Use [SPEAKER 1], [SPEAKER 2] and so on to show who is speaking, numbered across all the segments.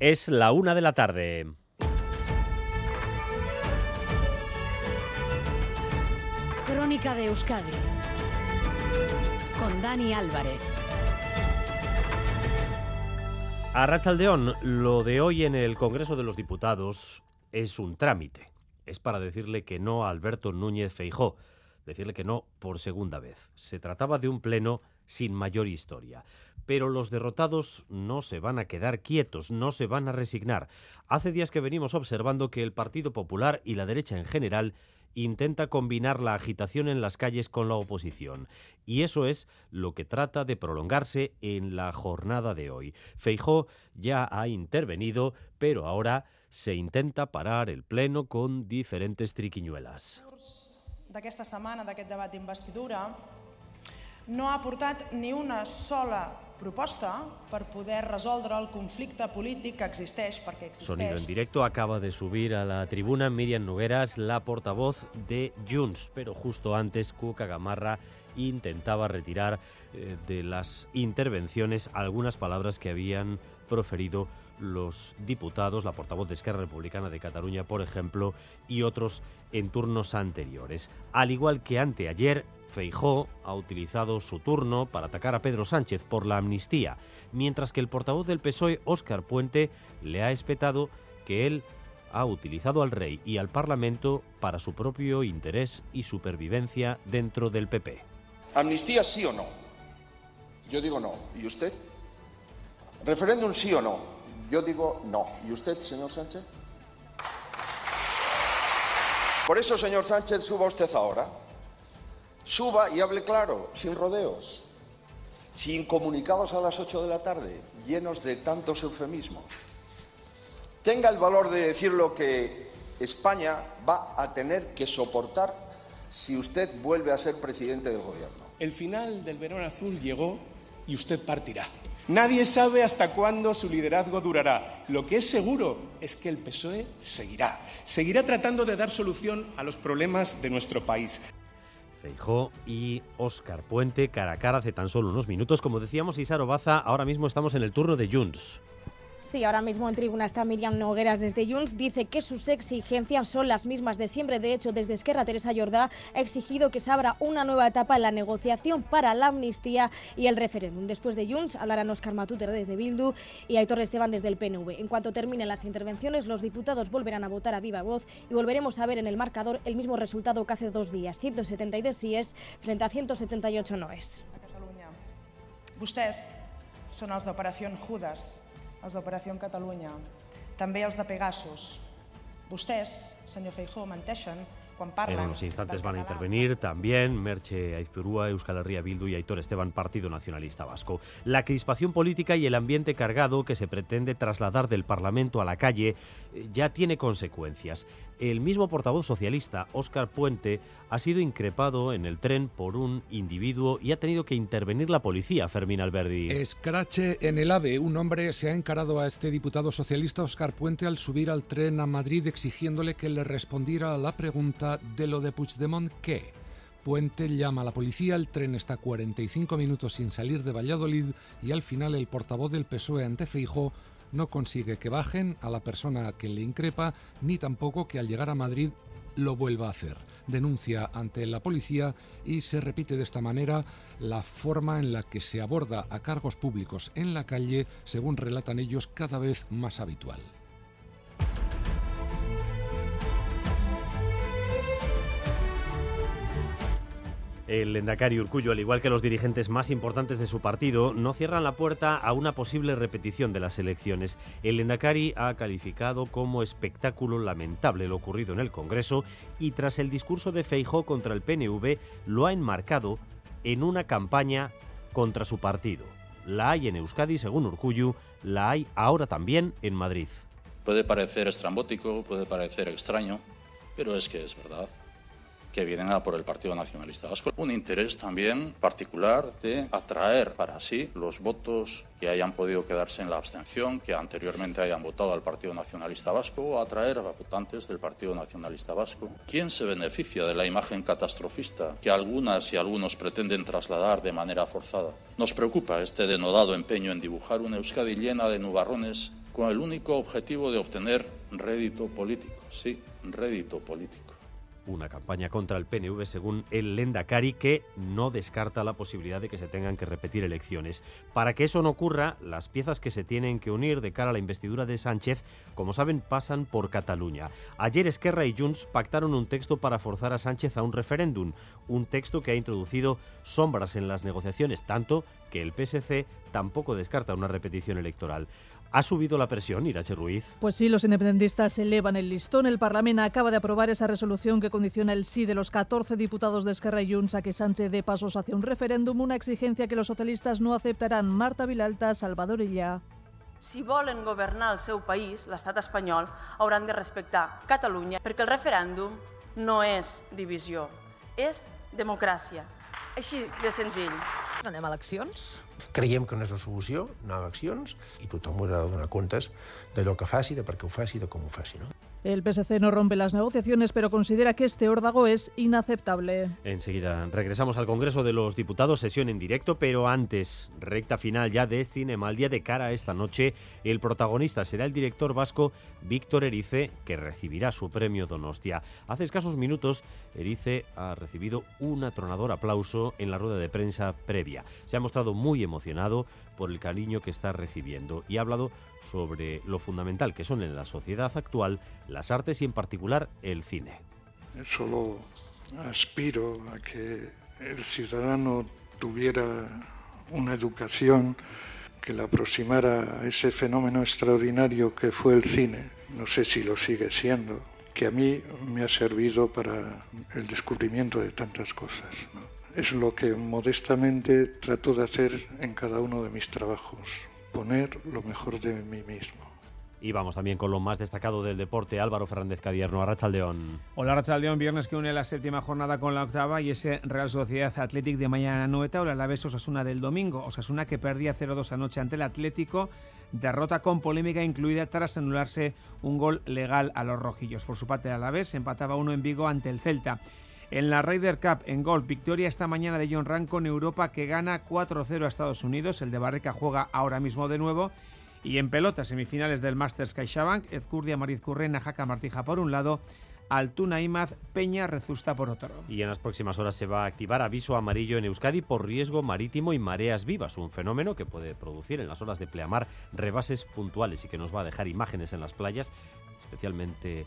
[SPEAKER 1] Es la una de la tarde.
[SPEAKER 2] Crónica de Euskadi con Dani Álvarez.
[SPEAKER 1] A Rachaldeón, lo de hoy en el Congreso de los Diputados es un trámite. Es para decirle que no a Alberto Núñez Feijó, decirle que no por segunda vez. Se trataba de un pleno sin mayor historia. Pero los derrotados no se van a quedar quietos, no se van a resignar. Hace días que venimos observando que el Partido Popular y la derecha en general intenta combinar la agitación en las calles con la oposición. Y eso es lo que trata de prolongarse en la jornada de hoy. Feijó ya ha intervenido, pero ahora se intenta parar el pleno con diferentes triquiñuelas.
[SPEAKER 3] d'aquesta setmana, d'aquest debat d'investidura, no ha aportat ni una sola proposta per poder resoldre el conflicte polític que existeix, perquè
[SPEAKER 1] Sonido en
[SPEAKER 3] existeix.
[SPEAKER 1] directo acaba de subir a la tribuna Miriam Nogueras, la portavoz de Junts, pero justo antes Cuca Gamarra intentaba retirar eh, de las intervenciones algunas palabras que habían proferido los diputados, la portavoz de Esquerra Republicana de Cataluña, por ejemplo, y otros en turnos anteriores. Al igual que anteayer, Feijó ha utilizado su turno para atacar a Pedro Sánchez por la amnistía, mientras que el portavoz del PSOE, Óscar Puente, le ha espetado que él ha utilizado al rey y al Parlamento para su propio interés y supervivencia dentro del PP.
[SPEAKER 4] ¿Amnistía sí o no? Yo digo no. ¿Y usted? ¿Referéndum sí o no? Yo digo no. ¿Y usted, señor Sánchez? Por eso, señor Sánchez, suba usted ahora. Suba y hable claro, sin rodeos, sin comunicados a las 8 de la tarde, llenos de tantos eufemismos. Tenga el valor de decir lo que España va a tener que soportar si usted vuelve a ser presidente del gobierno.
[SPEAKER 5] El final del verano azul llegó y usted partirá. Nadie sabe hasta cuándo su liderazgo durará. Lo que es seguro es que el PSOE seguirá. Seguirá tratando de dar solución a los problemas de nuestro país.
[SPEAKER 1] Feijó y Óscar Puente cara a cara hace tan solo unos minutos. Como decíamos, Isaro Baza, ahora mismo estamos en el turno de Junts.
[SPEAKER 6] Sí, ahora mismo en tribuna está Miriam Nogueras desde Junts. Dice que sus exigencias son las mismas de siempre. De hecho, desde Esquerra, Teresa Jordá ha exigido que se abra una nueva etapa en la negociación para la amnistía y el referéndum. Después de Junts hablarán Oscar Matute desde Bildu y Aitor Esteban desde el PNV. En cuanto terminen las intervenciones, los diputados volverán a votar a viva voz y volveremos a ver en el marcador el mismo resultado que hace dos días. 172 sí es frente a 178 no es.
[SPEAKER 3] a Catalunya. Vostès són els d'Operació Judas, els d'Operació Catalunya, també els de Pegasus. Vostès, senyor Feijó, menteixen
[SPEAKER 1] En unos instantes van a intervenir también Merche Aizpurúa, Euskal Herria Bildu y Aitor Esteban, Partido Nacionalista Vasco. La crispación política y el ambiente cargado que se pretende trasladar del Parlamento a la calle eh, ya tiene consecuencias. El mismo portavoz socialista, Óscar Puente, ha sido increpado en el tren por un individuo y ha tenido que intervenir la policía, Fermín Alberdi.
[SPEAKER 7] Escrache en el AVE. Un hombre se ha encarado a este diputado socialista, Oscar Puente, al subir al tren a Madrid exigiéndole que le respondiera a la pregunta de lo de Puigdemont, ¿qué? Puente llama a la policía, el tren está 45 minutos sin salir de Valladolid y al final el portavoz del PSOE ante Feijó no consigue que bajen a la persona que le increpa ni tampoco que al llegar a Madrid lo vuelva a hacer. Denuncia ante la policía y se repite de esta manera la forma en la que se aborda a cargos públicos en la calle, según relatan ellos, cada vez más habitual.
[SPEAKER 1] El Endacari Urcullo, al igual que los dirigentes más importantes de su partido, no cierran la puerta a una posible repetición de las elecciones. El Endacari ha calificado como espectáculo lamentable lo ocurrido en el Congreso y tras el discurso de Feijó contra el PNV lo ha enmarcado en una campaña contra su partido. La hay en Euskadi, según Urcullu, la hay ahora también en Madrid.
[SPEAKER 8] Puede parecer estrambótico, puede parecer extraño, pero es que es verdad que vienen a por el Partido Nacionalista Vasco. Un interés también particular de atraer para sí los votos que hayan podido quedarse en la abstención, que anteriormente hayan votado al Partido Nacionalista Vasco, o atraer a votantes del Partido Nacionalista Vasco. ¿Quién se beneficia de la imagen catastrofista que algunas y algunos pretenden trasladar de manera forzada? Nos preocupa este denodado empeño en dibujar una Euskadi llena de nubarrones con el único objetivo de obtener rédito político. Sí, rédito político
[SPEAKER 1] una campaña contra el PNV según el Lendakari que no descarta la posibilidad de que se tengan que repetir elecciones. Para que eso no ocurra, las piezas que se tienen que unir de cara a la investidura de Sánchez, como saben, pasan por Cataluña. Ayer Esquerra y Junts pactaron un texto para forzar a Sánchez a un referéndum, un texto que ha introducido sombras en las negociaciones, tanto que el PSC tampoco descarta una repetición electoral. ¿Ha subido la presión, Irache Ruiz?
[SPEAKER 9] Pues sí, los independentistas elevan el listón. El Parlamento acaba de aprobar esa resolución que condiciona el sí de los 14 diputados de Esquerra y Junts a que Sánchez dé pasos hacia un referéndum, una exigencia que los socialistas no aceptarán. Marta Vilalta, Salvador Illa.
[SPEAKER 10] Si volen governar el seu país, l'estat espanyol, hauran de respectar Catalunya, perquè el referèndum no és divisió, és democràcia. Així de senzill.
[SPEAKER 11] Anem a eleccions?
[SPEAKER 12] Creiem que no és la solució, anar a eleccions, i tothom haurà de donar comptes d'allò que faci, de per què ho faci, de com ho faci. No?
[SPEAKER 9] El PSC no rompe las negociaciones, pero considera que este órdago es inaceptable.
[SPEAKER 1] Enseguida regresamos al Congreso de los Diputados, sesión en directo, pero antes, recta final ya de Cinema al día de cara a esta noche. El protagonista será el director vasco Víctor Erice, que recibirá su premio Donostia. Hace escasos minutos, Erice ha recibido un atronador aplauso en la rueda de prensa previa. Se ha mostrado muy emocionado por el cariño que está recibiendo y ha hablado sobre lo fundamental que son en la sociedad actual las artes y en particular el cine.
[SPEAKER 13] Solo aspiro a que el ciudadano tuviera una educación que la aproximara a ese fenómeno extraordinario que fue el cine. No sé si lo sigue siendo, que a mí me ha servido para el descubrimiento de tantas cosas. Es lo que modestamente trato de hacer en cada uno de mis trabajos poner lo mejor de mí mismo.
[SPEAKER 1] Y vamos también con lo más destacado del deporte, Álvaro Fernández Cadierno, Arrachaldeón.
[SPEAKER 14] Hola Arrachaldeón, viernes que une la séptima jornada con la octava y ese Real Sociedad Athletic de mañana noeta o la Alavés Osasuna del domingo. Osasuna que perdía 0-2 anoche ante el Atlético, derrota con polémica incluida tras anularse un gol legal a los rojillos. Por su parte, el Alavés empataba uno en Vigo ante el Celta. En la Ryder Cup en golf, victoria esta mañana de John Ranco en Europa que gana 4-0 a Estados Unidos. El de Barreca juega ahora mismo de nuevo. Y en pelota, semifinales del Masters CaixaBank, Ezcurdia, Mariz Currena, Jaca Martija por un lado, Altuna Imaz, Peña Rezusta por otro.
[SPEAKER 1] Y en las próximas horas se va a activar aviso amarillo en Euskadi por riesgo marítimo y mareas vivas, un fenómeno que puede producir en las horas de pleamar rebases puntuales y que nos va a dejar imágenes en las playas, especialmente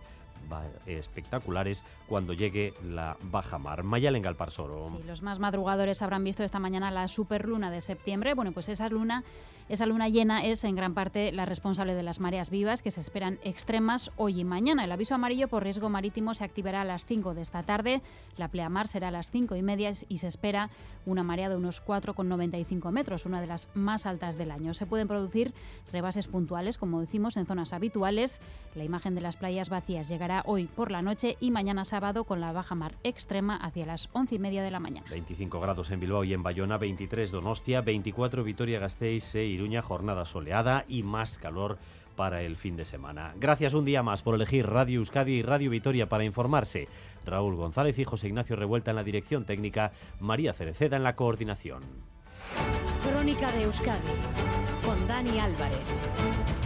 [SPEAKER 1] espectaculares cuando llegue la baja mar. Mayal en Galparsoro.
[SPEAKER 15] Sí, los más madrugadores habrán visto esta mañana la superluna de septiembre. Bueno, pues esa luna esa luna llena es en gran parte la responsable de las mareas vivas que se esperan extremas hoy y mañana. El aviso amarillo por riesgo marítimo se activará a las 5 de esta tarde. La pleamar será a las 5 y media y se espera una marea de unos 4,95 metros, una de las más altas del año. Se pueden producir rebases puntuales, como decimos, en zonas habituales. La imagen de las playas vacías llegará hoy por la noche y mañana sábado con la baja mar extrema hacia las 11 y media de la mañana.
[SPEAKER 1] 25 grados en Bilbao y en Bayona, 23 Donostia, 24 Vitoria-Gasteiz e Iruña, jornada soleada y más calor para el fin de semana. Gracias un día más por elegir Radio Euskadi y Radio Vitoria para informarse. Raúl González y José Ignacio Revuelta en la dirección técnica, María Cereceda en la coordinación.
[SPEAKER 2] Crónica de Euskadi con Dani Álvarez.